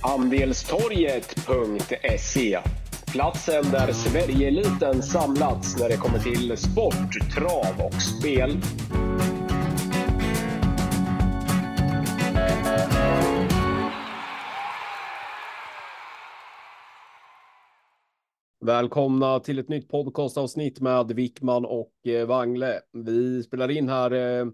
Andelstorget.se Platsen där Sverigeeliten samlats när det kommer till sport, trav och spel. Välkomna till ett nytt podcastavsnitt med Wickman och eh, Wangle. Vi spelar in här eh,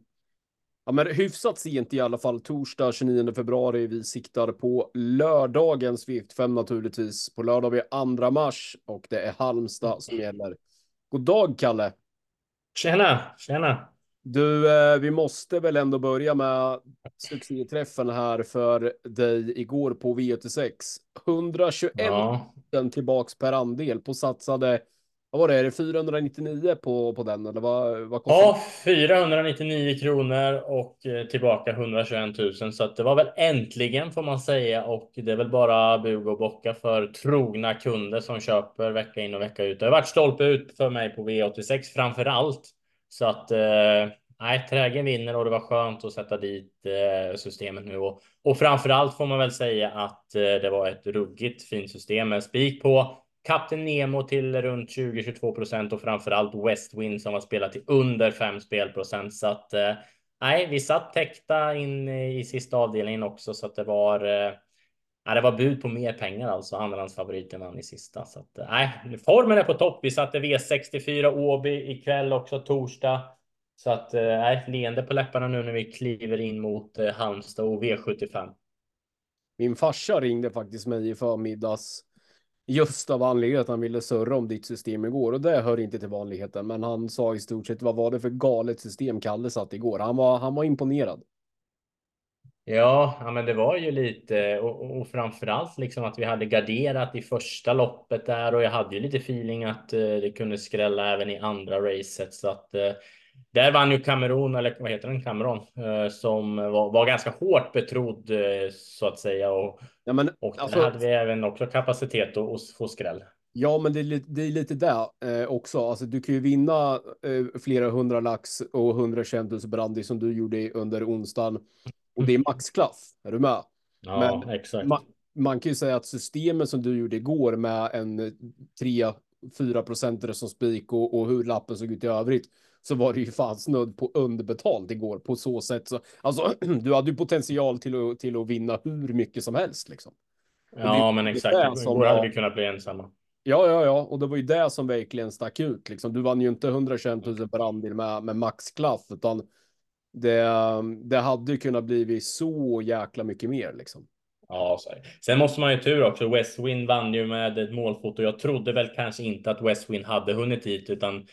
ja, men hyfsat sent i alla fall, torsdag 29 februari. Vi siktar på lördagens V75 naturligtvis. På lördag är 2 mars och det är Halmstad som gäller. God dag, Kalle. Tjena, tjena. Du, eh, vi måste väl ändå börja med succéträffen här för dig igår på V86. 121 ja. tillbaks per andel på satsade vad var det, är det 499 på, på den eller vad, vad kostar Ja, 499 kronor och eh, tillbaka 121 000 så att det var väl äntligen får man säga och det är väl bara bug och bocka för trogna kunder som köper vecka in och vecka ut. Det har varit stolpe ut för mig på V86 framför allt så att eh, nej, trägen vinner och det var skönt att sätta dit eh, systemet nu. Och, och framför allt får man väl säga att det var ett ruggigt fint system med spik på Kapten Nemo till runt 20-22 procent och framförallt Westwind som har spelat till under 5 spelprocent. Så att eh, nej, vi satt täckta in i sista avdelningen också så att det var. Eh, ja, det var bud på mer pengar alltså. Andrahandsfavoriten vann i sista så att eh, nej, formen är på topp. Vi satte V64 Åby ikväll också torsdag. Så att nej, leende på läpparna nu när vi kliver in mot Halmstad och V75. Min farsa ringde faktiskt mig i förmiddags Just av anledningen att han ville surra om ditt system igår och det hör inte till vanligheten. Men han sa i stort sett vad var det för galet system Kalle satt igår? Han var, han var imponerad. Ja, ja, men det var ju lite och, och framförallt liksom att vi hade garderat i första loppet där och jag hade ju lite feeling att eh, det kunde skrälla även i andra racet så att eh, där vann ju Cameron, eller vad heter den, Cameron, eh, som var, var ganska hårt betrodd eh, så att säga. Och, ja, men, och alltså, där hade vi även också kapacitet att få skräll. Ja, men det är, lite, det är lite där eh, också. Alltså, du kan ju vinna eh, flera hundra lax och 121 000 brandy som du gjorde under onsdagen. Och det är maxklass. Är du med? Ja, men exakt. Ma man kan ju säga att systemet som du gjorde igår med en 3-4 procentare som spik och, och hur lappen såg ut i övrigt så var det ju fan snudd på underbetalt igår på så sätt. Så, alltså, du hade ju potential till att, till att vinna hur mycket som helst liksom. Ja, men exakt. Igår hade vi kunnat bli ensamma. Ja, ja, ja, och det var ju det som verkligen stack ut. Liksom. Du vann ju inte 121 000 per andel med, med maxklass, utan det, det hade ju kunnat bli så jäkla mycket mer liksom. Ja, så sen måste man ju tur också. Westwind vann ju med ett målfoto. Jag trodde väl kanske inte att Westwind hade hunnit hit, utan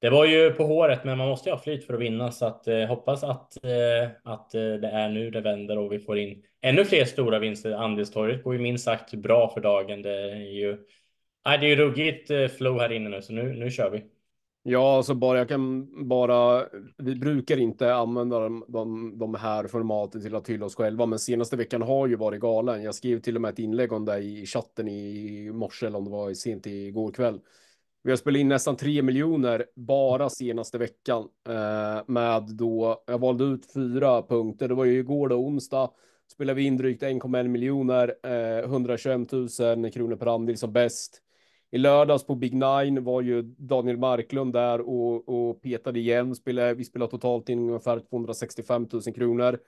det var ju på håret, men man måste ju ha flyt för att vinna så att eh, hoppas att eh, att eh, det är nu det vänder och vi får in ännu fler stora vinster. Andelstorget går ju minst sagt bra för dagen. Det är ju. Nej, det är ju ruggigt eh, flow här inne nu, så nu nu kör vi. Ja, alltså bara jag kan bara. Vi brukar inte använda de, de, de här formaten till att hylla oss själva, men senaste veckan har ju varit galen. Jag skrev till och med ett inlägg om det i chatten i morse eller om det var sent igår kväll vi har spelat in nästan 3 miljoner bara senaste veckan eh, med då jag valde ut fyra punkter. Det var ju igår då onsdag spelade vi in drygt 1,1 miljoner, eh, 121 000 kronor per andel som bäst. I lördags på Big Nine var ju Daniel Marklund där och, och petade igen. Spelade, vi spelade totalt in ungefär 265 000 kronor.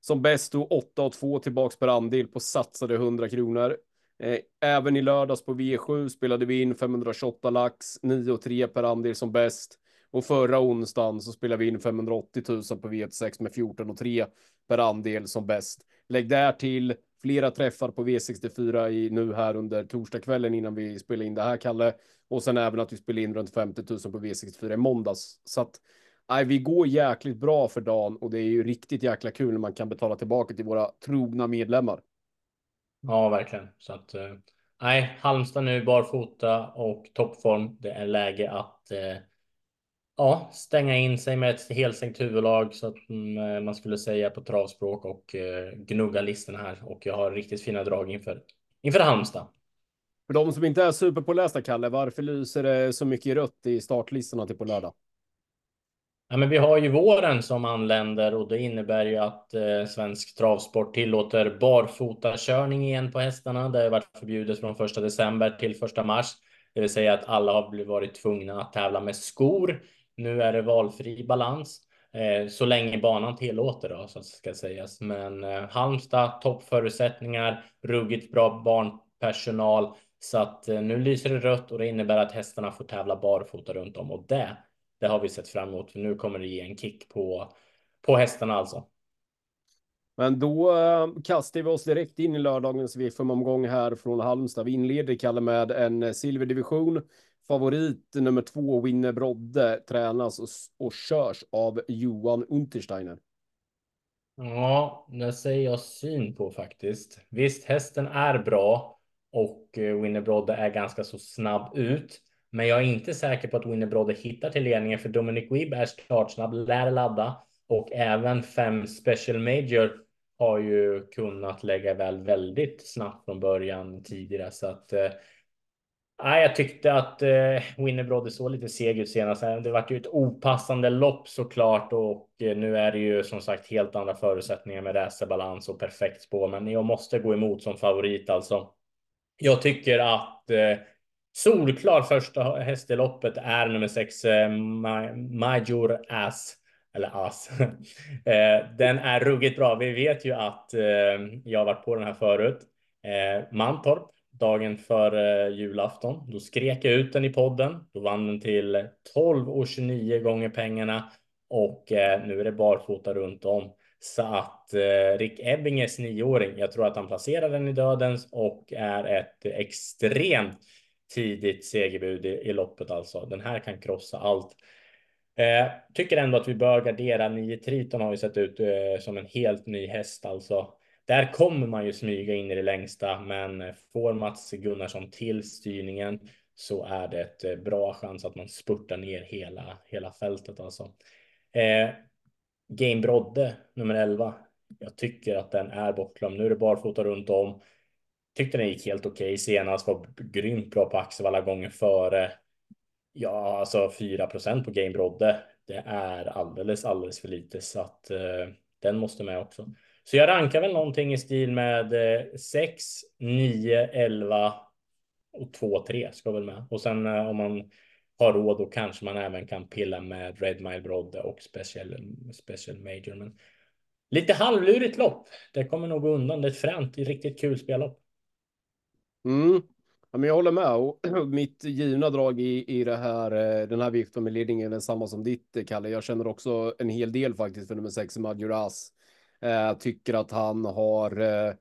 Som bäst då 8 och 2 tillbaks per andel på satsade 100 kronor. Eh, även i lördags på V7 spelade vi in 528 lax, 9 300 per andel som bäst. Och förra onsdagen så spelade vi in 580 000 på V6 med 14 300 per andel som bäst. Lägg där till flera träffar på V64 i, nu här under torsdagskvällen innan vi spelar in det här, Kalle. Och sen även att vi spelar in runt 50 000 på V64 i måndags. Så att nej, vi går jäkligt bra för dagen och det är ju riktigt jäkla kul när man kan betala tillbaka till våra trogna medlemmar. Ja, verkligen. Så att eh, nej, Halmstad nu barfota och toppform. Det är läge att eh, ja, stänga in sig med ett helsänkt huvudlag så att mm, eh, man skulle säga på travspråk och gnugga listorna här. Och jag har riktigt fina drag inför inför Halmstad. För de som inte är superpålästa, Kalle, varför lyser det så mycket rött i startlistorna till på lördag? Ja, men vi har ju våren som anländer och det innebär ju att eh, svensk travsport tillåter barfotakörning igen på hästarna. Det har varit förbjudet från första december till första mars, det vill säga att alla har varit tvungna att tävla med skor. Nu är det valfri balans eh, så länge banan tillåter då, så ska sägas. Men eh, Halmstad toppförutsättningar, ruggigt bra barnpersonal så att eh, nu lyser det rött och det innebär att hästarna får tävla barfota runt om och det det har vi sett fram emot för nu kommer det ge en kick på, på hästarna alltså. Men då äh, kastar vi oss direkt in i lördagens V5-omgång här från Halmstad. Vi inleder, Kalle, med en silverdivision. Favorit nummer två, Winner Brodde, tränas och, och körs av Johan Untersteiner. Ja, det säger jag syn på faktiskt. Visst, hästen är bra och eh, Winner Brodde är ganska så snabb ut. Men jag är inte säker på att Winnerbrodde hittar till ledningen för Dominic Weeb är startsnabb, lär ladda och även fem Special Major har ju kunnat lägga väl väldigt snabbt från början tidigare så att eh, jag tyckte att eh, Winnerbrodde såg lite seg ut senast. Eh, det var ju ett opassande lopp såklart och eh, nu är det ju som sagt helt andra förutsättningar med racerbalans och perfekt spår. Men jag måste gå emot som favorit alltså. Jag tycker att eh, Solklar första häst i loppet är nummer sex, eh, Major Ass. Eller Ass. Eh, den är ruggigt bra. Vi vet ju att eh, jag har varit på den här förut. Mantorp, dagen för julafton. Då skrek jag ut den i podden. Då vann den till 12 och 29 gånger pengarna. Och nu är det barfota runt om. Så att Rick Ebbinges nioåring, jag tror att han placerar den i dödens och är ett extremt tidigt segerbud i, i loppet alltså. Den här kan krossa allt. Eh, tycker ändå att vi bör gardera 9 Triton har ju sett ut eh, som en helt ny häst alltså. Där kommer man ju smyga in i det längsta, men får Mats Gunnarsson till styrningen så är det ett eh, bra chans att man spurtar ner hela, hela fältet alltså. Eh, Game Brodde nummer 11. Jag tycker att den är bortglömd. Nu är det barfota runt om. Tyckte den gick helt okej okay. senast, var grymt bra på axel alla gånger före. Ja, alltså 4% på Game Brodde. Det är alldeles, alldeles för lite så att eh, den måste med också. Så jag rankar väl någonting i stil med 6, 9, 11 och 2, 3 ska väl med. Och sen eh, om man har råd då kanske man även kan pilla med Red Mile Brodde och Special, special Major. Men lite halvlurigt lopp. Det kommer nog gå undan. Det är ett fränt, riktigt kul spellopp. Mm. Ja, men jag håller med. Och mitt givna drag i, i det här, eh, den här vikten med ledningen är samma som ditt, eh, Kalle. Jag känner också en hel del faktiskt för nummer sex, Majoras. Eh, tycker att han har eh,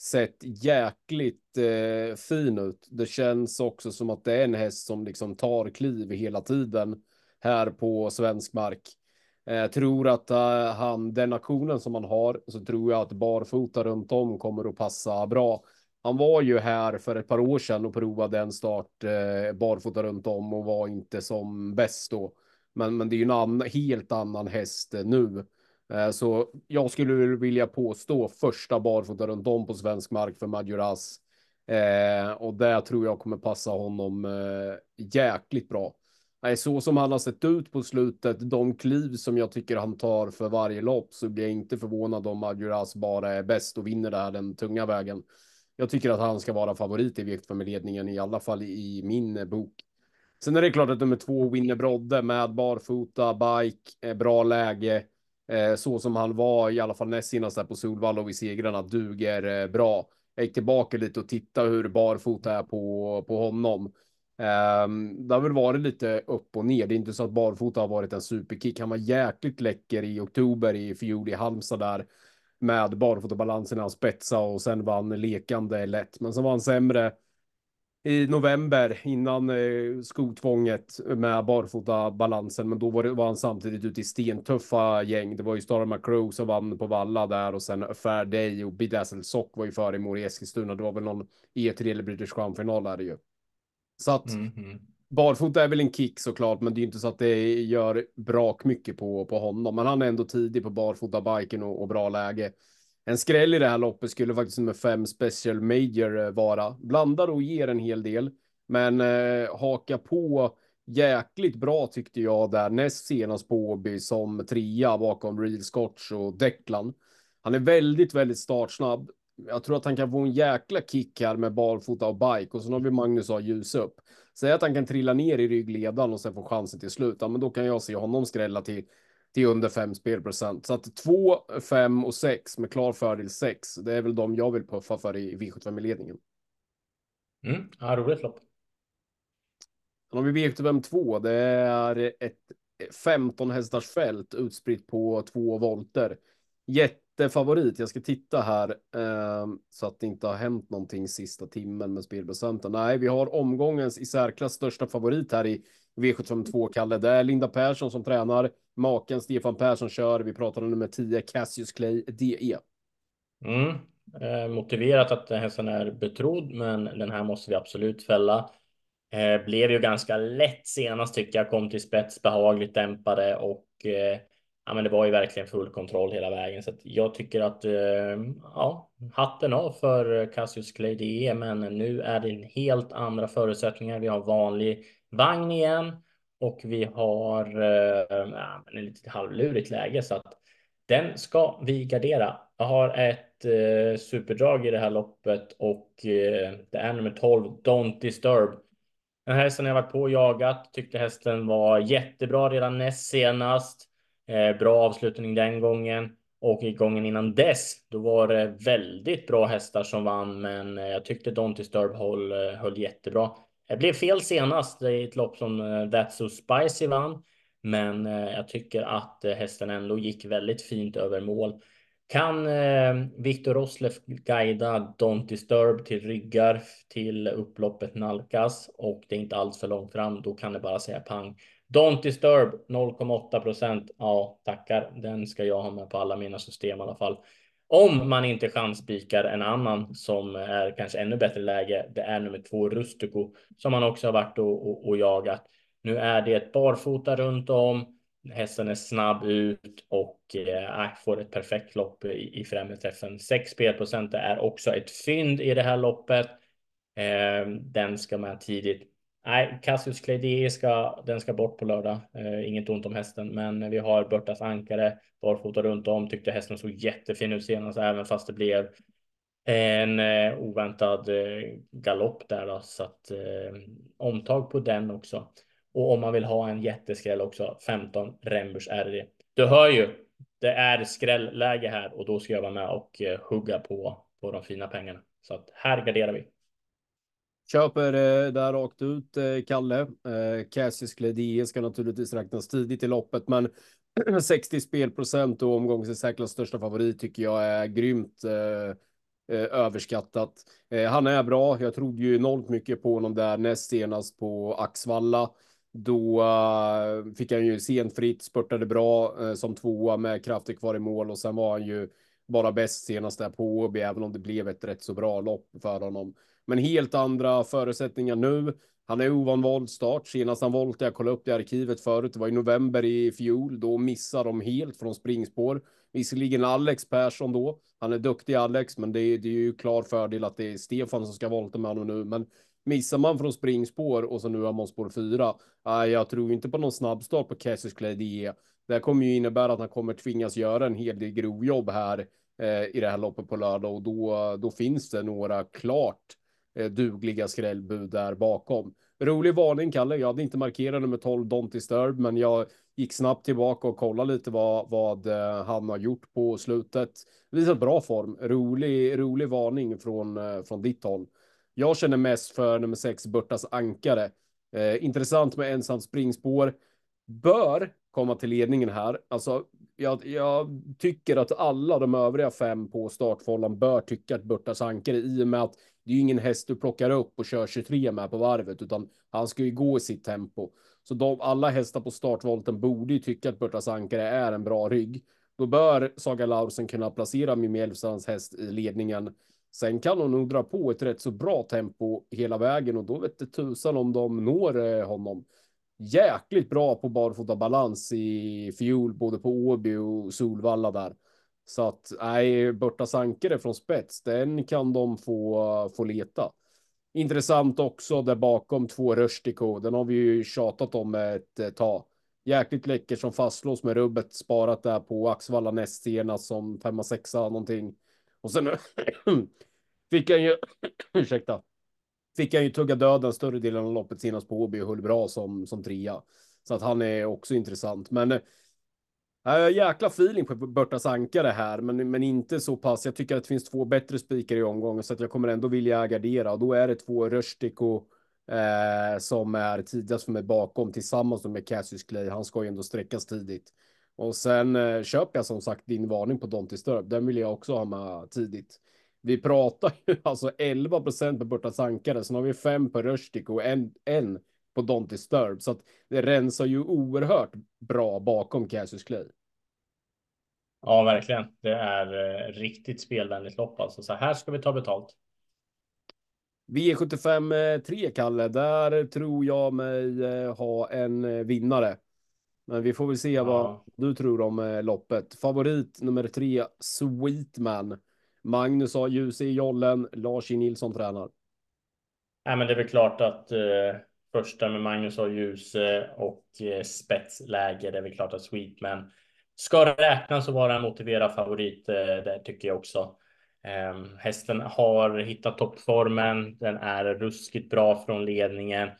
sett jäkligt eh, fin ut. Det känns också som att det är en häst som liksom tar kliv hela tiden här på svensk mark. Eh, tror att eh, han, den aktionen som han har, så tror jag att barfota runt om kommer att passa bra. Han var ju här för ett par år sedan och provade en start eh, barfota runt om och var inte som bäst då. Men, men det är ju en annan, helt annan häst eh, nu. Eh, så jag skulle vilja påstå första barfota runt om på svensk mark för Majoras. Eh, och det tror jag kommer passa honom eh, jäkligt bra. Nej, så som han har sett ut på slutet, de kliv som jag tycker han tar för varje lopp så blir jag inte förvånad om Majoras bara är bäst och vinner det här den tunga vägen. Jag tycker att han ska vara favorit i viktfamiljeledningen, i alla fall i min bok. Sen är det klart att nummer två, Winner Brodde med barfota, bike, eh, bra läge. Eh, så som han var i alla fall näst senast där på Solvalla och vid segrarna duger eh, bra. Jag gick tillbaka lite och tittade hur barfota är på, på honom. Um, det har väl varit lite upp och ner. Det är inte så att barfota har varit en superkick. Han var jäkligt läcker i oktober i fjol i Halmstad där med barfotabalansen han spetsade och sen vann lekande lätt. Men så var han sämre i november innan eh, skotvånget med barfotabalansen. Men då var, det, var han samtidigt ute i stentuffa gäng. Det var ju Star McCrow som vann på Valla där och sen Fair Day och Bedazzled Sock var ju före i Mora Eskilstuna. Det var väl någon E3 eller British Crown final där ju. Så att mm -hmm. Barfota är väl en kick såklart, men det är inte så att det gör brak mycket på, på honom. Men han är ändå tidig på barfota-biken och, och, bra läge. En skräll i det här loppet skulle faktiskt nummer fem special major eh, vara. Blandar och ger en hel del, men eh, haka på jäkligt bra tyckte jag där näst senast på Åby som trea bakom Real Scotch och Declan. Han är väldigt, väldigt startsnabb. Jag tror att han kan få en jäkla kick här med barfota och bike och sen har vi Magnus har ljus upp. Säg att han kan trilla ner i ryggledan och sen få chansen till slut. Ja, men då kan jag se honom skrälla till till under 5 spelprocent. Så att 2, 5 och 6 med klar fördel 6. Det är väl de jag vill puffa för i V75 ledningen. Mm, ja, roligt lopp. Om vi V75 2, det är ett 15 hästars fält utspritt på två volter. Jättefavorit. Jag ska titta här eh, så att det inte har hänt någonting sista timmen med spelprocenten. Nej, vi har omgångens i särklass största favorit här i V752, Kalle. Det är Linda Persson som tränar. Maken Stefan Persson kör. Vi pratar om nummer 10, Cassius Clay DE. Mm. Eh, motiverat att hästen är betrodd, men den här måste vi absolut fälla. Eh, blev ju ganska lätt senast tycker jag. Kom till spets, behagligt dämpade och eh, ja, men det var ju verkligen full kontroll hela vägen. Så att jag tycker att eh, ja, hatten av för Cassius Clay DE, men nu är det helt andra förutsättningar. Vi har vanlig vagn igen och vi har eh, ja, en lite halvlurigt läge så att den ska vi gardera. Jag har ett eh, superdrag i det här loppet och eh, det är nummer 12 Don't Disturb. Den här hästen har jag varit på och jagat. Tyckte hästen var jättebra redan näst senast. Eh, bra avslutning den gången och i gången innan dess. Då var det väldigt bra hästar som vann, men eh, jag tyckte Don't Disturb höll, eh, höll jättebra. Det blev fel senast i ett lopp som That's So Spicy vann. Men jag tycker att hästen ändå gick väldigt fint över mål. Kan Viktor Roslev guida Don't Disturb till ryggar till upploppet nalkas och det är inte alls för långt fram, då kan det bara säga pang. Don't Disturb 0,8 procent. Ja, tackar. Den ska jag ha med på alla mina system i alla fall. Om man inte chansspikar en annan som är kanske ännu bättre läge, det är nummer två Rustico som man också har varit och, och, och jagat. Nu är det ett barfota runt om. Hästen är snabb ut och eh, äh, får ett perfekt lopp i, i främre träffen. 6 spelprocent är också ett fynd i det här loppet. Eh, den ska med tidigt. Nej, Cassius Clay ska, den ska bort på lördag. Eh, inget ont om hästen, men vi har Börtas ankare barfota runt om. Tyckte hästen såg jättefin ut senast, även fast det blev en eh, oväntad eh, galopp där då, så att eh, omtag på den också. Och om man vill ha en jätteskräll också, 15 Rembers RD. Du hör ju, det är skrällläge här och då ska jag vara med och eh, hugga på, på de fina pengarna. Så att här garderar vi. Köper eh, där rakt ut, eh, Kalle. Eh, Cassius Cledie ska naturligtvis räknas tidigt i loppet, men 60 spelprocent och omgångens säkert största favorit tycker jag är grymt eh, eh, överskattat. Eh, han är bra. Jag trodde ju enormt mycket på honom där näst senast på Axvalla. Då eh, fick han ju sent fritt, spurtade bra eh, som tvåa med krafter kvar i mål och sen var han ju bara bäst senast där på Åby, även om det blev ett rätt så bra lopp för honom. Men helt andra förutsättningar nu. Han är ovan voltstart. Senast han volt, jag kollade upp det i arkivet förut, det var i november i fjol. Då missar de helt från springspår. Visserligen Alex Persson då. Han är duktig Alex, men det är, det är ju klar fördel att det är Stefan som ska volta med honom nu. Men missar man från springspår och så nu har man spår fyra. Jag tror inte på någon snabbstart på Cassius Clay DE. Det kommer ju innebära att han kommer tvingas göra en hel del grovjobb här eh, i det här loppet på lördag och då, då finns det några klart eh, Eh, dugliga skrällbud där bakom. Rolig varning, Kalle. Jag hade inte markerat nummer 12, Don't Disturb, men jag gick snabbt tillbaka och kollade lite vad, vad eh, han har gjort på slutet. Visat bra form. Rolig, rolig varning från, eh, från ditt håll. Jag känner mest för nummer 6, Burtas Ankare. Eh, intressant med ensam springspår. Bör komma till ledningen här. Alltså, jag, jag, tycker att alla de övriga fem på startfållan bör tycka att Burtas Ankare i och med att det är ju ingen häst du plockar upp och kör 23 med på varvet, utan han ska ju gå i sitt tempo. Så de, alla hästar på startvolten borde ju tycka att Burtas Ankare är en bra rygg. Då bör Saga Laursen kunna placera Mimmi Elfstrands häst i ledningen. Sen kan hon nog dra på ett rätt så bra tempo hela vägen och då vet det tusan om de når eh, honom. Jäkligt bra på barfota balans i fjol, både på Åby och Solvalla där. Så att nej, Börta Sankare från spets, den kan de få, få leta. Intressant också där bakom två Röstiko. Den har vi ju tjatat om ett tag. Jäkligt läcker som fastslås med rubbet sparat där på Axvalla näst senast som femma, sexa någonting. Och sen fick han ju, ursäkta, fick han ju tugga döden större delen av loppet senast på Åby och höll bra som, som trea. Så att han är också intressant. Men eh, jag har jäkla feeling på Börtas ankare här, men, men inte så pass. Jag tycker att det finns två bättre spikar i omgången så att jag kommer ändå vilja gardera och då är det två Röstiko eh, som är tidigast för mig bakom tillsammans med Cassius Clay. Han ska ju ändå sträckas tidigt. Och sen eh, köper jag som sagt din varning på Don Disturb. Den vill jag också ha med tidigt. Vi pratar ju alltså 11 procent på Börtas ankare, sen har vi fem på Röstiko och en, en på Don Disturb. Så att det rensar ju oerhört bra bakom Cassius Clay. Ja, verkligen. Det är eh, riktigt spelvänligt lopp alltså. Så här ska vi ta betalt. V75 3, Kalle, där tror jag mig eh, ha en eh, vinnare. Men vi får väl se ja. vad du tror om eh, loppet. Favorit nummer tre, Sweetman. Magnus har ljus i jollen, Lars E. Nilsson tränar. Nej, men det är väl klart att eh, första med Magnus och ljus och spetsläge. Det är väl klart att Sweetman ska räknas och vara en motiverad favorit. Eh, det tycker jag också. Ehm, hästen har hittat toppformen. Den är ruskigt bra från ledningen.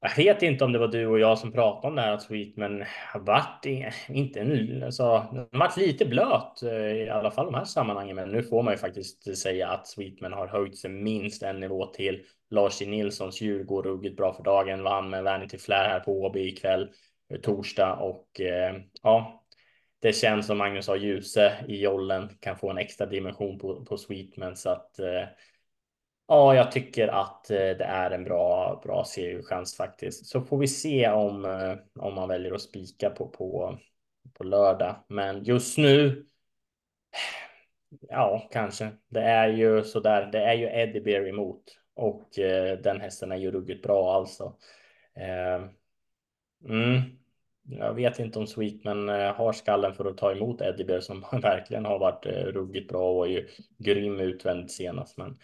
Jag vet inte om det var du och jag som pratade om det här att Sweetman har varit inte en, alltså, varit lite blöt eh, i alla fall de här sammanhangen. Men nu får man ju faktiskt säga att Sweetman har höjt sig minst en nivå till. Lars Nilssons djur går ruggigt bra för dagen. Vann med Vanity Flair här på Åby ikväll, eh, torsdag och eh, ja, det känns som Magnus har ljuse i jollen kan få en extra dimension på, på Sweetman så att eh, ja, jag tycker att eh, det är en bra, bra seriechans faktiskt. Så får vi se om, eh, om man väljer att spika på, på, på lördag. Men just nu. Ja, kanske. Det är ju så där. Det är ju Eddie Bear emot och eh, den hästen är ju ruggigt bra alltså. Eh, mm. Jag vet inte om Sweetman eh, har skallen för att ta emot Eddie Bear som verkligen har varit eh, ruggigt bra och var ju grym utvänd senast. Men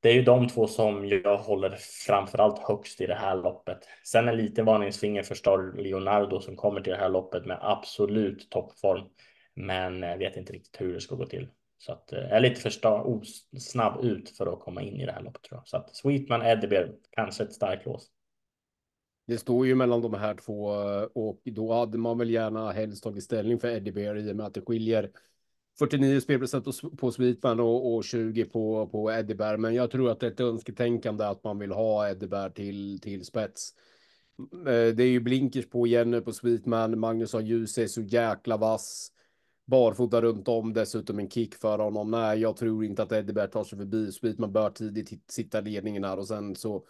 det är ju de två som jag håller framförallt högst i det här loppet. Sen en liten varningsfinger för Star Leonardo som kommer till det här loppet med absolut toppform. Men jag vet inte riktigt hur det ska gå till. Så att eh, jag är lite för snabb ut för att komma in i det här loppet tror jag. Så att Sweetman, Eddiebear, kanske ett starkt lås. Det står ju mellan de här två eh, och då hade man väl gärna helst tagit ställning för Eddiebear i och med att det skiljer 49 spelprocent på, på Sweetman och, och 20 på, på Eddie Men jag tror att det är ett önsketänkande att man vill ha Eddiebear till, till spets. Eh, det är ju blinkers på igen nu på Sweetman. Magnus har ljus, är så jäkla vass. Barfota runt om, dessutom en kick för honom. Nej, jag tror inte att Eddie Bear tar sig förbi. Sweetman bör tidigt sitta ledningen här och sen så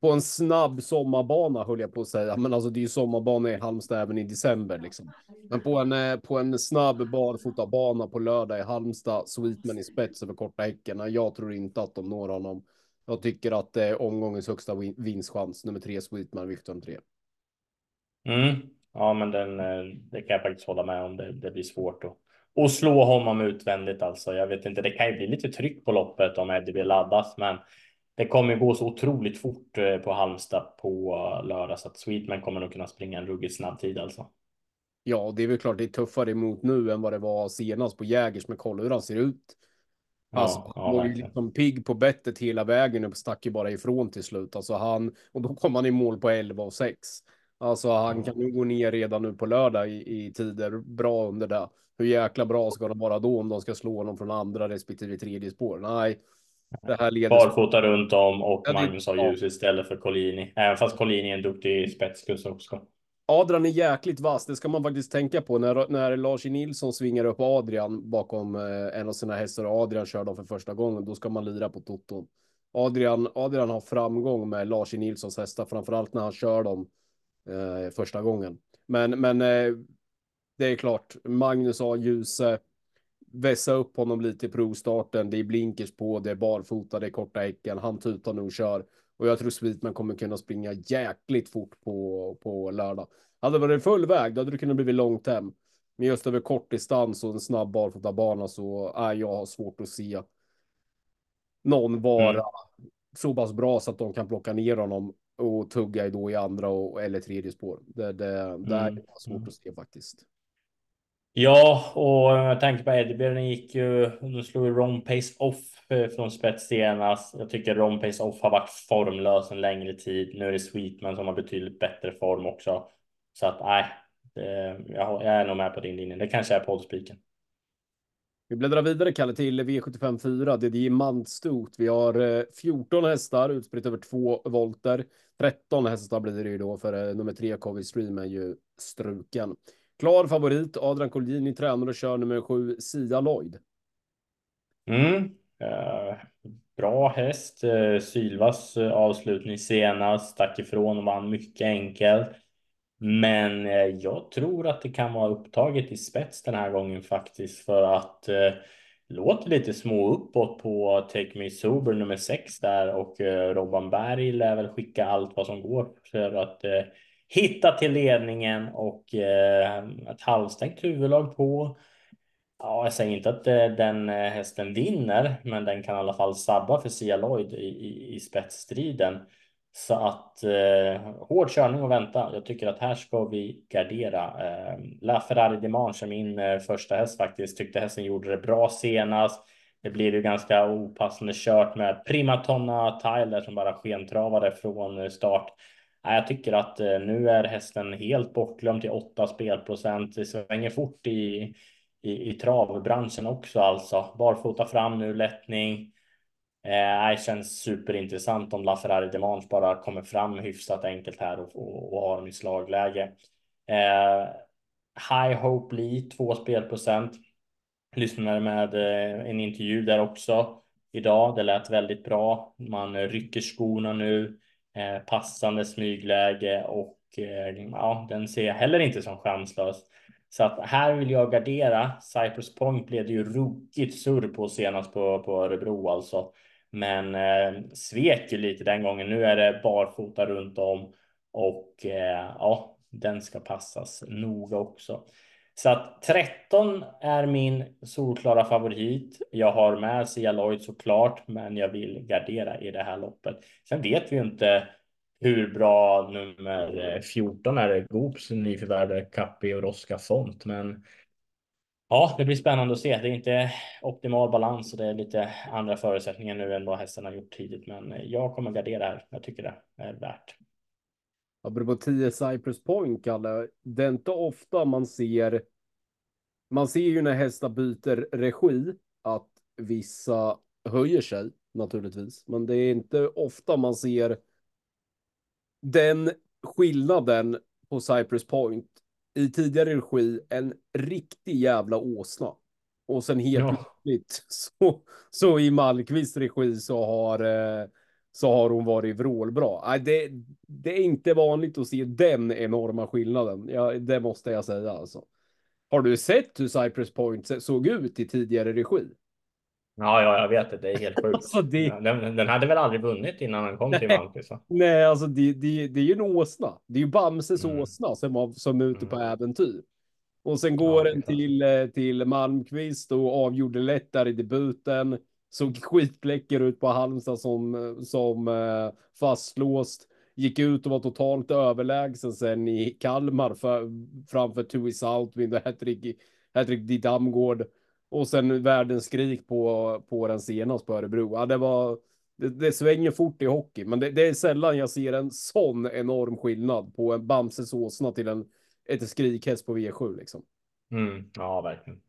på en snabb sommarbana höll jag på att säga. Men alltså det är ju sommarbana i Halmstad även i december liksom. Men på en, eh, på en snabb barfotabana på lördag i Halmstad, Sweetman i spets över korta häcken. Jag tror inte att de når honom. Jag tycker att det är omgångens högsta vinstchans. Nummer tre Sweetman, Victor 3. Mm. Ja, men den, eh, det kan jag faktiskt hålla med om. Det, det blir svårt att, att slå honom utvändigt alltså. Jag vet inte, det kan ju bli lite tryck på loppet om Eddie vill laddas, men det kommer gå så otroligt fort eh, på Halmstad på eh, lördag så att Sweetman kommer nog kunna springa en ruggigt snabb tid alltså. Ja, det är väl klart det är tuffare emot nu än vad det var senast på Jägers med kolla hur han ser ut. Alltså, ja, han var ju liksom pigg på bettet hela vägen och stack ju bara ifrån till slut. Alltså han, och då kom han i mål på 11 och 6. Alltså han kan nu gå ner redan nu på lördag i, i tider bra under det. Hur jäkla bra ska de vara då om de ska slå honom från andra respektive tredje spår? Nej, det här leder Barfota runt om och ja, Magnus har ljus istället för Collini. Även fast Collini är en duktig spetskuss också. Adrian är jäkligt vass, det ska man faktiskt tänka på. När, när Lars Nilsson svingar upp Adrian bakom eh, en av sina hästar och Adrian kör dem för första gången, då ska man lira på toton. Adrian, Adrian har framgång med Lars Nilssons hästar, framförallt när han kör dem eh, första gången. Men, men eh, det är klart, Magnus har ljuse vässa upp honom lite i provstarten. Det är blinkers på, det är barfota, det är korta häcken. Han tutar nog och kör. Och jag tror Sweetman kommer kunna springa jäkligt fort på, på lördag. Hade det varit full väg, då hade det kunnat bli långt hem. Men just över kort distans och en snabb barfotabana så är jag har svårt att se någon vara mm. så pass bra så att de kan plocka ner honom och tugga då i andra och, eller tredje spår. Det, det, mm. det är svårt mm. att se faktiskt. Ja, och jag tänker på Edbjörn gick ju, de slog ju Ron Pace off eh, från spets senast. Jag tycker Ron Pace off har varit formlös en längre tid. Nu är det Sweetman som har betydligt bättre form också. Så att nej, jag, är nog med på din linje. Det kanske är poddspiken. Vi bläddrar vidare Kalle till V75 4. Det är diamantstot. Vi har eh, 14 hästar utspritt över två volter. 13 hästar blir det ju då för eh, nummer tre Covid Stream är ju struken. Klar favorit Adrian Colgjini tränar och kör nummer sju Sia Lloyd. Mm. Uh, bra häst. Uh, Sylvas uh, avslutning senast stack ifrån och vann mycket enkelt. Men eh, jag tror att det kan vara upptaget i spets den här gången faktiskt för att eh, låter lite små uppåt på Take Me Sober nummer sex där och eh, Robban Berg lär väl skicka allt vad som går för att eh, hitta till ledningen och eh, ett halvstängt huvudlag på. Ja, jag säger inte att eh, den eh, hästen vinner, men den kan i alla fall sabba för Sia Lloyd i, i, i spetsstriden. Så att eh, hård körning och vänta. Jag tycker att här ska vi gardera. Eh, La Ferrari Dimanche är min eh, första häst faktiskt. Tyckte hästen gjorde det bra senast. Det blir ju ganska opassande kört med Primatonna Tyler som bara skentravade från eh, start. Jag tycker att eh, nu är hästen helt bortglömd till 8 spelprocent. Det svänger fort i, i, i travbranschen också alltså. Barfota fram nu, lättning. Eh, det känns superintressant om LaFerrari Demange bara kommer fram hyfsat enkelt här och, och, och har dem i slagläge. Eh, High Hope Lee, 2 spelprocent. Lyssnade med eh, en intervju där också idag. Det lät väldigt bra. Man rycker skorna nu. Eh, passande smygläge och eh, ja, den ser jag heller inte som chanslös. Så att här vill jag gardera. Cypress Point blev det ju ruggigt surr på senast på, på Örebro alltså. Men eh, svek ju lite den gången. Nu är det barfota runt om och eh, ja, den ska passas noga också. Så att 13 är min solklara favorit. Jag har med Sia Lloyd såklart, men jag vill gardera i det här loppet. Sen vet vi ju inte hur bra nummer eh, 14 är. Goops nyförvärvade Cappi och Rosca Font, men Ja, det blir spännande att se. Det är inte optimal balans och det är lite andra förutsättningar nu än vad hästarna gjort tidigt. Men jag kommer gardera här. Jag tycker det är värt. Apropå 10 Cypress Point, Kalle. Det är inte ofta man ser. Man ser ju när hästar byter regi att vissa höjer sig naturligtvis, men det är inte ofta man ser den skillnaden på Cypress Point i tidigare regi en riktig jävla åsna. Och sen helt ja. plötsligt så, så i Malmqvists regi så har, eh, så har hon varit vrålbra. Det, det är inte vanligt att se den enorma skillnaden. Ja, det måste jag säga alltså. Har du sett hur Cypress Point såg ut i tidigare regi? Ja, ja, jag vet det. Det är helt sjukt. alltså det... den, den, hade väl aldrig vunnit innan han kom till Malmqvist? Nej, alltså det, det, det är ju en åsna. Det är ju Bamses mm. åsna som, som är ute på mm. äventyr. Och sen går ja, den till, eh, till Malmqvist och avgjorde lätt där i debuten. Såg skitbläcker ut på Halmstad som, som uh, fastlåst. Gick ut och var totalt överlägsen sen i Kalmar för, framför Tui Southwind och Hattrick, Hattrick Di Damgård. Och sen världens skrik på, på den senast på Örebro. Ja, det var, det, det svänger fort i hockey, men det, det, är sällan jag ser en sån enorm skillnad på en Bamses åsna till en ett skrikhäst på V7 liksom. Mm, ja, verkligen.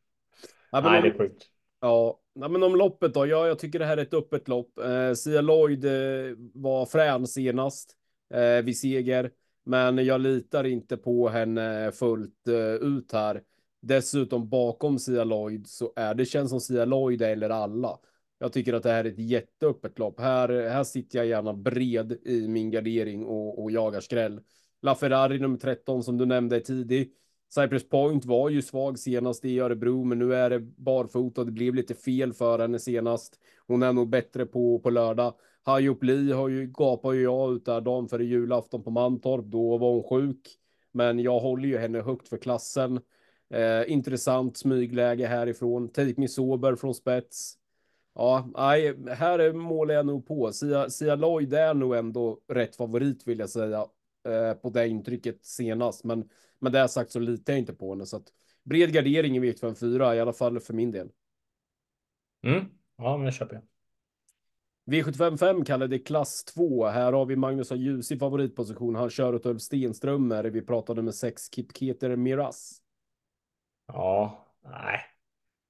Ja, Nej, om, det är sjukt. Ja, men om loppet då. Ja, jag tycker det här är ett öppet lopp. Eh, Sia Lloyd eh, var frän senast eh, vid seger, men jag litar inte på henne fullt eh, ut här. Dessutom bakom Sia Lloyd så är det känns som Sia Lloyd eller alla. Jag tycker att det här är ett jätteöppet lopp. Här, här sitter jag gärna bred i min gardering och, och jagar skräll. La Ferrari nummer 13 som du nämnde tidigt. Cypress Point var ju svag senast i Örebro, men nu är det barfota. Det blev lite fel för henne senast. Hon är nog bättre på, på lördag. Hayop Li har ju, gapar ju jag ut där dagen före julafton på Mantorp. Då var hon sjuk. Men jag håller ju henne högt för klassen. Eh, intressant smygläge härifrån. Take Me Sober från spets. Ja, nej, här målar jag nog på. Sia, Sia Lloyd är nog ändå rätt favorit vill jag säga eh, på det intrycket senast. Men med det sagt så litar jag inte på henne så att bred gardering i V754 i alla fall för min del. Mm. Ja, men det köper jag. V755 kallar det klass 2. Här har vi Magnus har ljus i favoritposition. Han kör åt Ulf Stenströmer. Vi pratade med sex Kip Keter Miras. Ja, nej,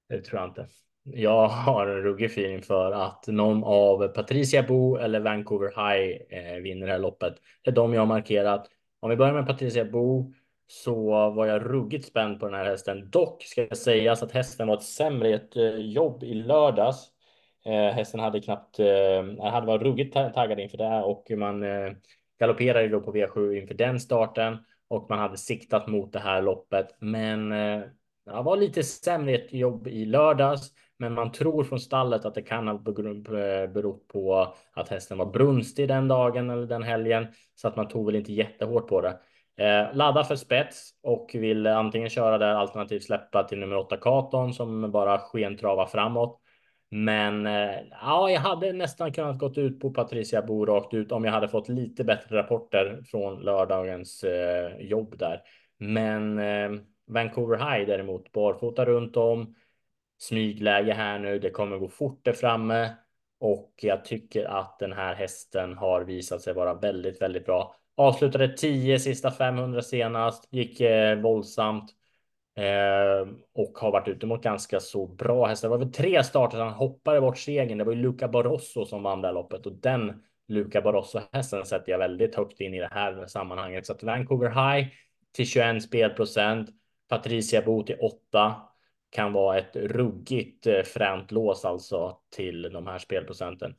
det tror jag inte. Jag har en ruggig feeling för att någon av Patricia Bo eller Vancouver High eh, vinner det här loppet. Det är de jag har markerat. Om vi börjar med Patricia Bo så var jag ruggigt spänd på den här hästen. Dock ska jag sägas att hästen var ett sämre ett jobb i lördags. Eh, hästen hade knappt, eh, hade varit ruggigt taggad inför det här och man eh, galopperade då på V7 inför den starten och man hade siktat mot det här loppet. Men eh, det var lite sämre ett jobb i lördags. Men man tror från stallet att det kan ha eh, berott på att hästen var brunstig den dagen eller den helgen. Så att man tog väl inte jättehårt på det. Eh, ladda för spets och vill antingen köra där alternativt släppa till nummer åtta Katon som bara skentravar framåt. Men eh, ja, jag hade nästan kunnat gått ut på Patricia Bo rakt ut om jag hade fått lite bättre rapporter från lördagens eh, jobb där. Men eh, Vancouver High däremot barfota runt om smygläge här nu. Det kommer gå fort där framme och jag tycker att den här hästen har visat sig vara väldigt, väldigt bra. Avslutade 10 sista 500 senast, gick eh, våldsamt eh, och har varit ute mot ganska så bra hästar. Det var väl tre starter han hoppade bort segern. Det var ju Luca Barroso som vann det här loppet och den Luca Barroso hästen sätter jag väldigt högt in i det här sammanhanget. Så att Vancouver High till 21 spelprocent, Patricia Bo till 8 kan vara ett ruggigt eh, fränt lås alltså till de här spelprocenten.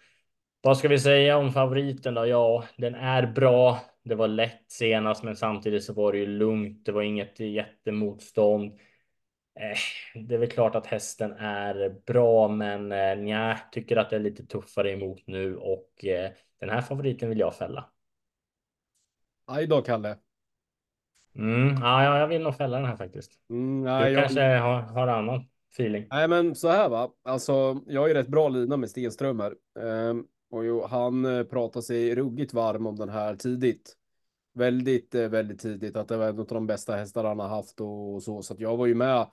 Vad ska vi säga om favoriten då? Ja, den är bra. Det var lätt senast, men samtidigt så var det ju lugnt. Det var inget jättemotstånd. Eh, det är väl klart att hästen är bra, men eh, jag tycker att det är lite tuffare emot nu och eh, den här favoriten vill jag fälla. Aj då, Kalle. Mm, ja, jag vill nog fälla den här faktiskt. Mm, nej, du kanske jag... har, har annan feeling. Nej, men så här va. Alltså, jag har ju rätt bra lina med Stenströmer. Ehm, och jo, han eh, pratar sig ruggigt varm om den här tidigt. Väldigt, eh, väldigt tidigt. Att det var en av de bästa hästar han har haft och så. Så att jag var ju med.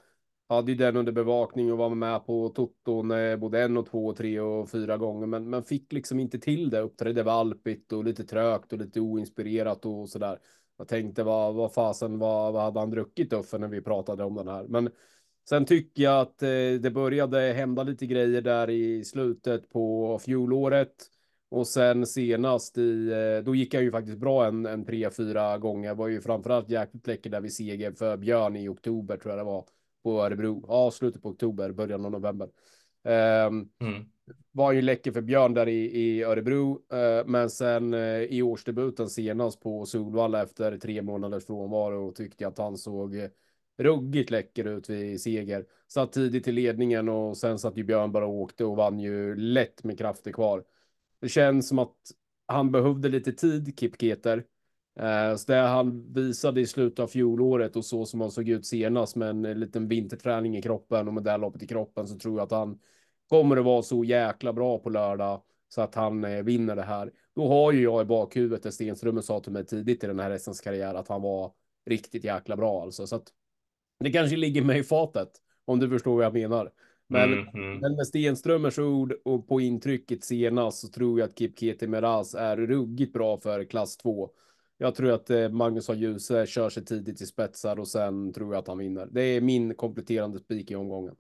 Hade ju den under bevakning och var med på Toton både en och två, tre och fyra gånger. Men, men fick liksom inte till det. Uppträdde valpigt och lite trögt och lite oinspirerat och sådär. Jag tänkte vad, vad fasen, vad, vad hade han druckit Uffe när vi pratade om den här? Men sen tycker jag att eh, det började hända lite grejer där i slutet på fjolåret. Och sen senast i, eh, då gick han ju faktiskt bra en, en tre, fyra gånger. Var ju framförallt jäkligt läcker där vid seger för Björn i oktober tror jag det var. På Örebro. Ja, slutet på oktober, början av november. Um, mm var ju läcker för Björn där i, i Örebro, eh, men sen eh, i årsdebuten senast på Solvalla efter tre månaders frånvaro tyckte jag att han såg eh, ruggigt läcker ut vid seger. Satt tidigt i ledningen och sen satt ju Björn bara och åkte och vann ju lätt med krafter kvar. Det känns som att han behövde lite tid, Kipketer. Eh, så det han visade i slutet av fjolåret och så som han såg ut senast med en eh, liten vinterträning i kroppen och med det loppet i kroppen så tror jag att han kommer det vara så jäkla bra på lördag så att han eh, vinner det här. Då har ju jag i bakhuvudet det Stenström sa till mig tidigt i den här hästens karriär att han var riktigt jäkla bra alltså. Så att det kanske ligger mig i fatet om du förstår vad jag menar. Men, mm, mm. men med Stenströmers ord och på intrycket senast så tror jag att Kip Keti Meraz är ruggigt bra för klass 2. Jag tror att eh, Magnus har Ljuse kör sig tidigt i spetsar och sen tror jag att han vinner. Det är min kompletterande spik i omgången.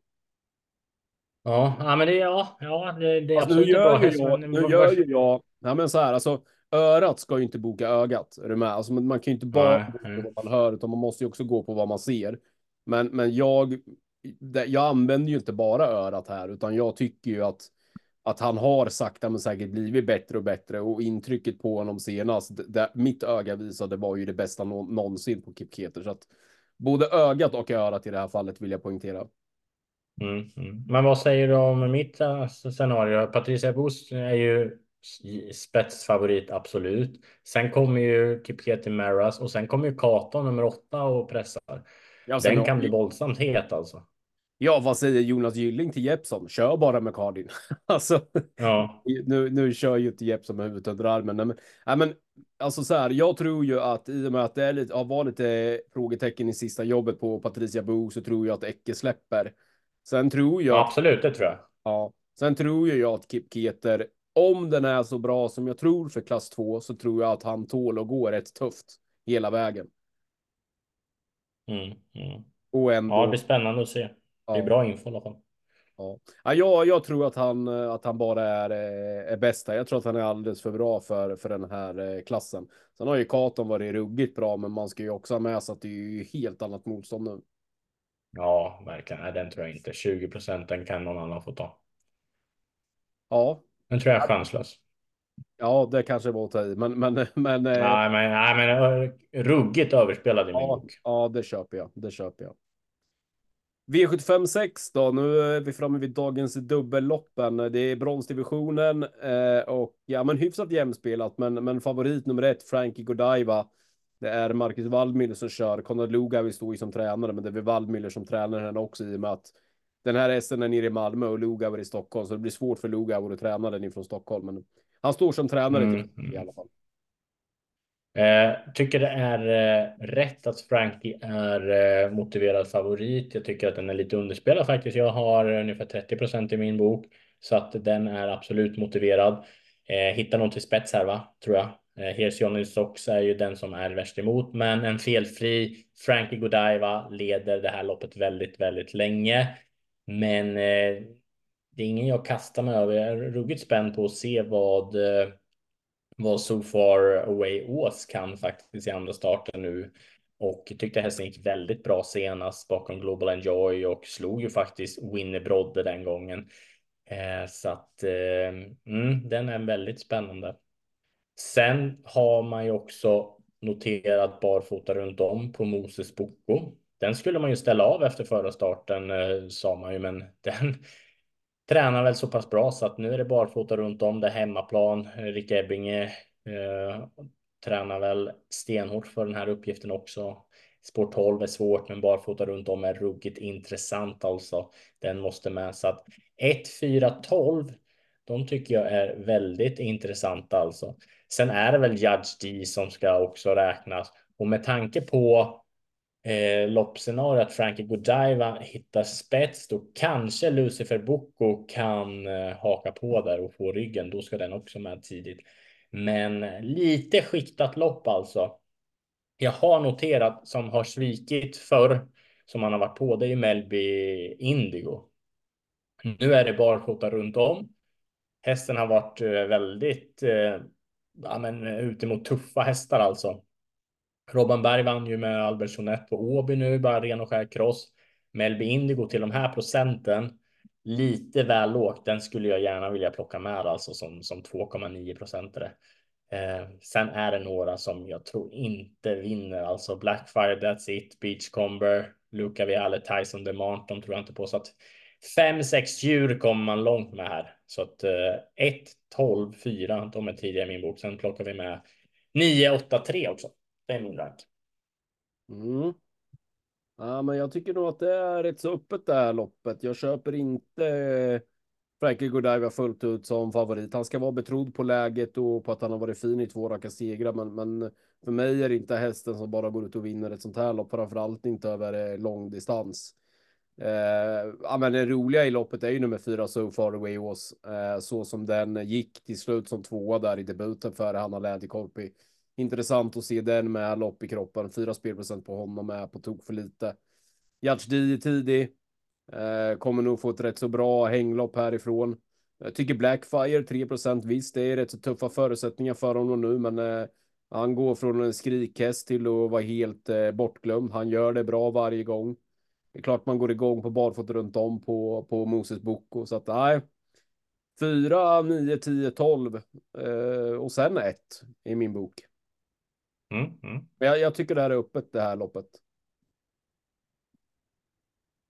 Ja, ja men det, ja, ja, det, det är alltså, absolut nu gör bra. Jag, nu gör ju jag, ja men så här, alltså örat ska ju inte boka ögat. Är du med? Alltså, man kan ju inte bara gå på vad man hör, utan man måste ju också gå på vad man ser. Men, men jag, jag använder ju inte bara örat här, utan jag tycker ju att att han har sakta men säkert blivit bättre och bättre och intrycket på honom senast, det, mitt öga visade var ju det bästa nå, någonsin på Kip Keter. Så att både ögat och örat i det här fallet vill jag poängtera. Mm, mm. Men vad säger du om mitt alltså, scenario? Patricia Boost är ju spetsfavorit, absolut. Sen kommer ju Kipketi Maras och sen kommer ju Kato nummer åtta och pressar. Ja, Den kan bli våldsamt het alltså. Ja, vad säger Jonas Gylling till Jeppson? Kör bara med Cardin. alltså, ja. nu, nu kör ju inte Jeppson med huvudet under armen. Men, nej, men alltså så här, jag tror ju att i och med att det är lite, har varit lite frågetecken i sista jobbet på Patricia Bo så tror jag att Ecke släpper. Sen tror jag. Ja, absolut, det tror jag. Ja, sen tror jag att Kip Keter, om den är så bra som jag tror för klass 2 så tror jag att han tål att gå rätt tufft hela vägen. Mm, mm. Och ändå... Ja, det blir spännande att se. Det är bra info i alla fall. Ja, ja jag, jag tror att han, att han bara är, eh, är bästa. Jag tror att han är alldeles för bra för, för den här eh, klassen. Sen har ju Katon varit ruggigt bra, men man ska ju också ha med sig att det är ju helt annat motstånd nu. Ja, verkligen. Nej, den tror jag inte. 20 procent, den kan någon annan få ta. Ja. Den tror jag är chanslös. Ja, det kanske var att ta i, men, men, men. Eh, nej, men, nej, men ruggigt överspelad i min ja, bok. Ja, det köper jag. Det köper jag. V75 6 då. Nu är vi framme vid dagens dubbelloppen. Det är bronsdivisionen eh, och ja, men hyfsat jämspelat, men, men favorit nummer ett, Frankie Godiva. Det är Marcus Waldmüller som kör. Konrad Lugauer står ju som tränare, men det är väl Waldmüller som tränar henne också i och med att den här SN är nere i Malmö och Lugauer i Stockholm, så det blir svårt för Lugauer att träna den ifrån Stockholm. Men han står som tränare mm. till, i alla fall. Eh, tycker det är eh, rätt att Frankie är eh, motiverad favorit. Jag tycker att den är lite underspelad faktiskt. Jag har ungefär 30% i min bok så att den är absolut motiverad. Eh, hitta någon till spets här, va? Tror jag. Eh, Johnny Sox är ju den som är värst emot, men en felfri Frankie Godiva leder det här loppet väldigt, väldigt länge. Men eh, det är ingen jag kastar mig över. Jag är ruggigt spänd på att se vad eh, vad So Far Away Ås kan faktiskt i andra starten nu. Och tyckte hästen gick väldigt bra senast bakom Global Enjoy och slog ju faktiskt Winnie Brodde den gången. Eh, så att eh, mm, den är väldigt spännande. Sen har man ju också noterat barfota runt om på Moses Boko. Den skulle man ju ställa av efter förra starten eh, sa man ju, men den tränar väl så pass bra så att nu är det barfota runt om. Det är hemmaplan. Rick Ebbinge eh, tränar väl stenhårt för den här uppgiften också. Sport 12 är svårt, men barfota runt om är ruggigt intressant alltså. Den måste med så att 1, 4, 12. De tycker jag är väldigt intressanta alltså. Sen är det väl Judge D som ska också räknas och med tanke på eh, loppscenario att Frankie Godiva hittar spets, då kanske Lucifer Boko kan eh, haka på där och få ryggen. Då ska den också med tidigt. Men eh, lite skiktat lopp alltså. Jag har noterat som har svikit förr som han har varit på. Det är ju Melby Indigo. Nu är det barfota runt om. Hästen har varit eh, väldigt eh, ja, men, eh, ute mot tuffa hästar alltså. Robban Berg vann ju med Albert Jeanette på Åby nu, bara ren och skär kross. Melby Indigo till de här procenten, lite väl lågt. Den skulle jag gärna vilja plocka med alltså som, som 2,9 procentare. Eh, sen är det några som jag tror inte vinner, alltså Blackfire, That's It, Beachcomber, Luca Viale, Tyson DeMont, de tror jag inte på. Så att fem, sex djur kommer man långt med här. Så att 1, 12, 4, de är tidiga i min bok. Sen plockar vi med 9, 8, 3 också. Det är min rank. Mm. Ja, men jag tycker nog att det är rätt så öppet det här loppet. Jag köper inte eh, Frankie Godiva fullt ut som favorit. Han ska vara betrodd på läget och på att han har varit fin i två raka segrar, men, men för mig är det inte hästen som bara går ut och vinner ett sånt här lopp, framförallt inte över eh, lång distans. Eh, ja, men det roliga i loppet är ju nummer fyra So Far Away Was, eh, så som den gick till slut som tvåa där i debuten för Hanna Lädikorpi intressant att se den med lopp i kroppen. Fyra spelprocent på honom är på tok för lite. Gertsdi är tidig. Eh, kommer nog få ett rätt så bra hänglopp härifrån. Jag tycker Blackfire 3 procent. visst, det är rätt så tuffa förutsättningar för honom nu, men eh, han går från en skrikhäst till att vara helt eh, bortglömd. Han gör det bra varje gång. Det är klart man går igång på barfota runt om på, på Moses Boko, så att nej. 4, 9, 10, 12 och sen 1 i min bok. Mm, mm. Men jag, jag, tycker det här är öppet det här loppet.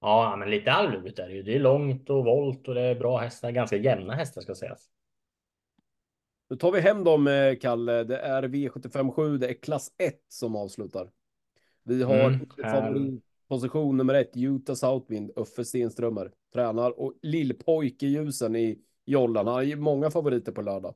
Ja, men lite halvlurigt är det ju. Det är långt och volt och det är bra hästar, ganska jämna hästar ska sägas. Nu tar vi hem dem, eh, Kalle. Det är V75 7, det är klass 1 som avslutar. Vi har mm, favorit. Position nummer ett, Utah Southwind, Uffe Stenströmer, tränar och lillpojkeljusen i jollan. Han har ju många favoriter på lördag.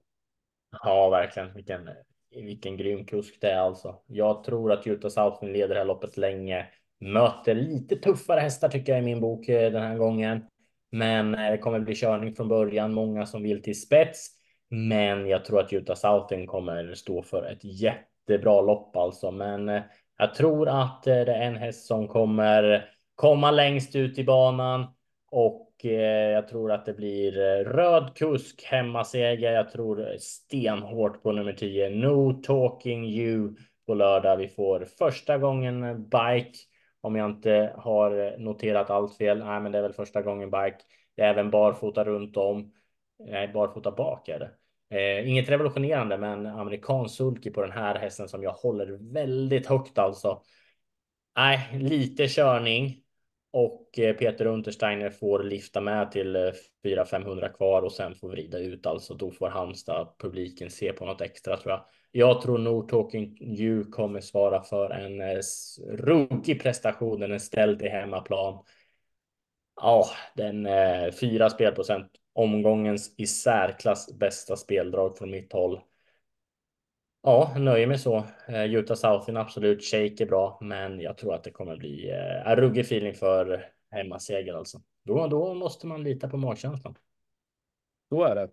Ja, verkligen. Vilken, vilken grym kusk det är alltså. Jag tror att Utah Southwind leder det här loppet länge. Möter lite tuffare hästar tycker jag i min bok eh, den här gången. Men eh, det kommer bli körning från början. Många som vill till spets. Men jag tror att Utah Southwind kommer stå för ett jättebra lopp alltså. Men eh, jag tror att eh, det är en häst som kommer komma längst ut i banan och eh, jag tror att det blir eh, röd kusk hemmaseger. Jag tror stenhårt på nummer 10. No talking you på lördag. Vi får första gången bike om jag inte har noterat allt fel. Nej, men det är väl första gången bike. Det är även barfota runt om. Nej, barfota bak är det. Eh, inget revolutionerande, men amerikansk sulky på den här hästen som jag håller väldigt högt alltså. Nej, lite körning och eh, Peter Untersteiner får lifta med till eh, 400-500 kvar och sen får vrida ut alltså. Då får Halmstad publiken se på något extra tror jag. Jag tror nog Talking You kommer svara för en eh, ruggig prestation. Den är ställd i hemmaplan. Ja, den eh, fyra spelprocent. Omgångens i särklass bästa speldrag från mitt håll. Ja, nöjer mig så. Eh, Utah Southin absolut. Shake är bra, men jag tror att det kommer bli eh, en ruggig feeling för hemmaseger alltså. Då, då måste man lita på magkänslan. Så är det.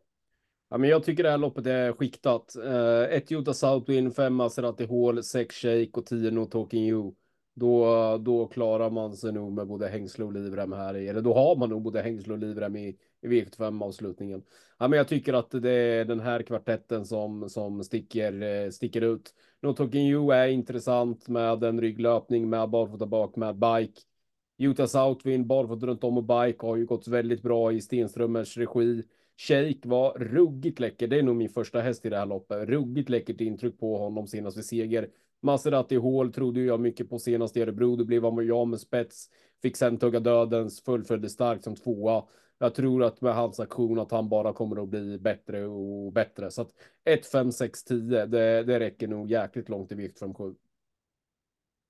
Ja, men jag tycker det här loppet är skiktat. Uh, ett Utah Southwind, fem Maserati Hall, sex Shake och tio No Talking You. Då, då klarar man sig nog med både hängsle och livrem här i, eller då har man nog både hängsle och livrem i, i V75 avslutningen. Ja, men jag tycker att det är den här kvartetten som, som sticker, eh, sticker ut. No Talking You är intressant med en rygglöpning, med barfota bak, med bike. Utah Southwind, barfota runt om och bike har ju gått väldigt bra i Stenströmers regi. Shake var ruggigt läcker. Det är nog min första häst i det här loppet. Ruggigt läckert intryck på honom senast vid seger. Maserati Hall trodde jag mycket på senast i Örebro. Då blev han jag med spets. Fick sen tugga dödens, fullföljde starkt som tvåa. Jag tror att med hans aktion att han bara kommer att bli bättre och bättre. Så att 1, 5, 6, 10, det, det räcker nog jäkligt långt i vikt 5, 7.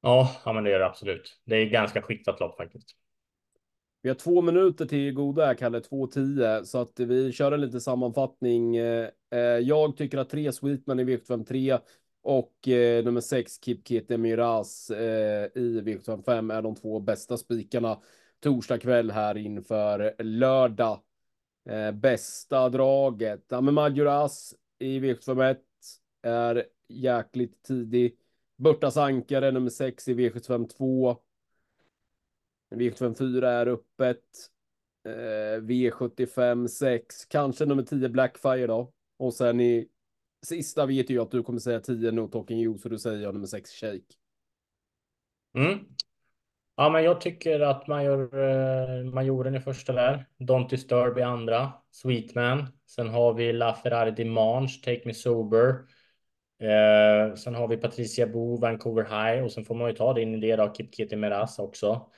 Ja, ja, men det gör det absolut. Det är ganska skiktat lopp faktiskt. Vi har två minuter till goda här, Kalle, 2.10, så att vi kör en liten sammanfattning. Eh, eh, jag tycker att tre Sweetman i V75 3 och eh, nummer sex Kipkete Miraz eh, i V75 är de två bästa spikarna torsdag kväll här inför lördag. Eh, bästa draget. Ja, men Majoras i V75 är jäkligt tidig. Burtas ankare nummer sex i V75 2. V75 4 är öppet. Eh, V75 6, kanske nummer 10 Blackfire då. Och sen i sista vet ju att du kommer säga 10 No Talking You, så du säger jag nummer 6 Shake. Mm. Ja, men jag tycker att major, eh, majoren är första där. Don't Disturb i andra. Sweetman. Sen har vi La Ferrari Dimanche, Take Me Sober. Eh, sen har vi Patricia Bo, Vancouver High och sen får man ju ta det in i det då, Kip Kitty Meras också.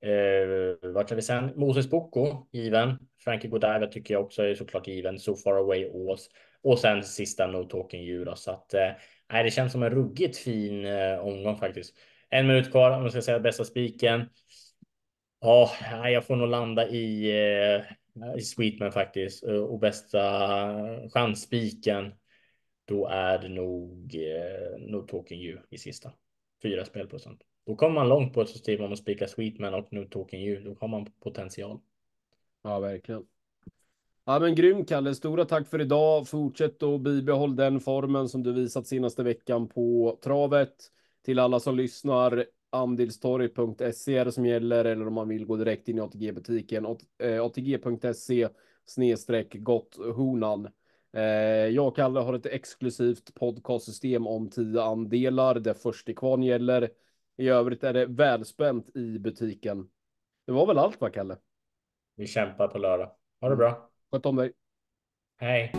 Eh, vart är vi sen? Moses Boko, given. Frankie Godiva tycker jag också är såklart given. So far away Ås. Och sen sista No Talking You Så att eh, det känns som en ruggigt fin eh, omgång faktiskt. En minut kvar om jag ska säga bästa spiken. Ja, jag får nog landa i, eh, i Sweetman faktiskt eh, och bästa chansspiken. Då är det nog eh, No Talking You i sista. Fyra spelprocent. Då kommer man långt på ett system om man spikar Sweetman och No Talking You. Då har man potential. Ja, verkligen. Ja, men grym Kalle. Stora tack för idag. Fortsätt och bibehåll den formen som du visat senaste veckan på travet. Till alla som lyssnar, andelstorg.se är det som gäller eller om man vill gå direkt in i ATG-butiken. Eh, ATG.se snedstreck gotthonan. Eh, jag och Kalle har ett exklusivt podcastsystem om tio andelar där först kvarn gäller. I övrigt är det välspänt i butiken. Det var väl allt va, Kalle? Vi kämpar på lördag. Ha det bra. Sköt om dig. Hej.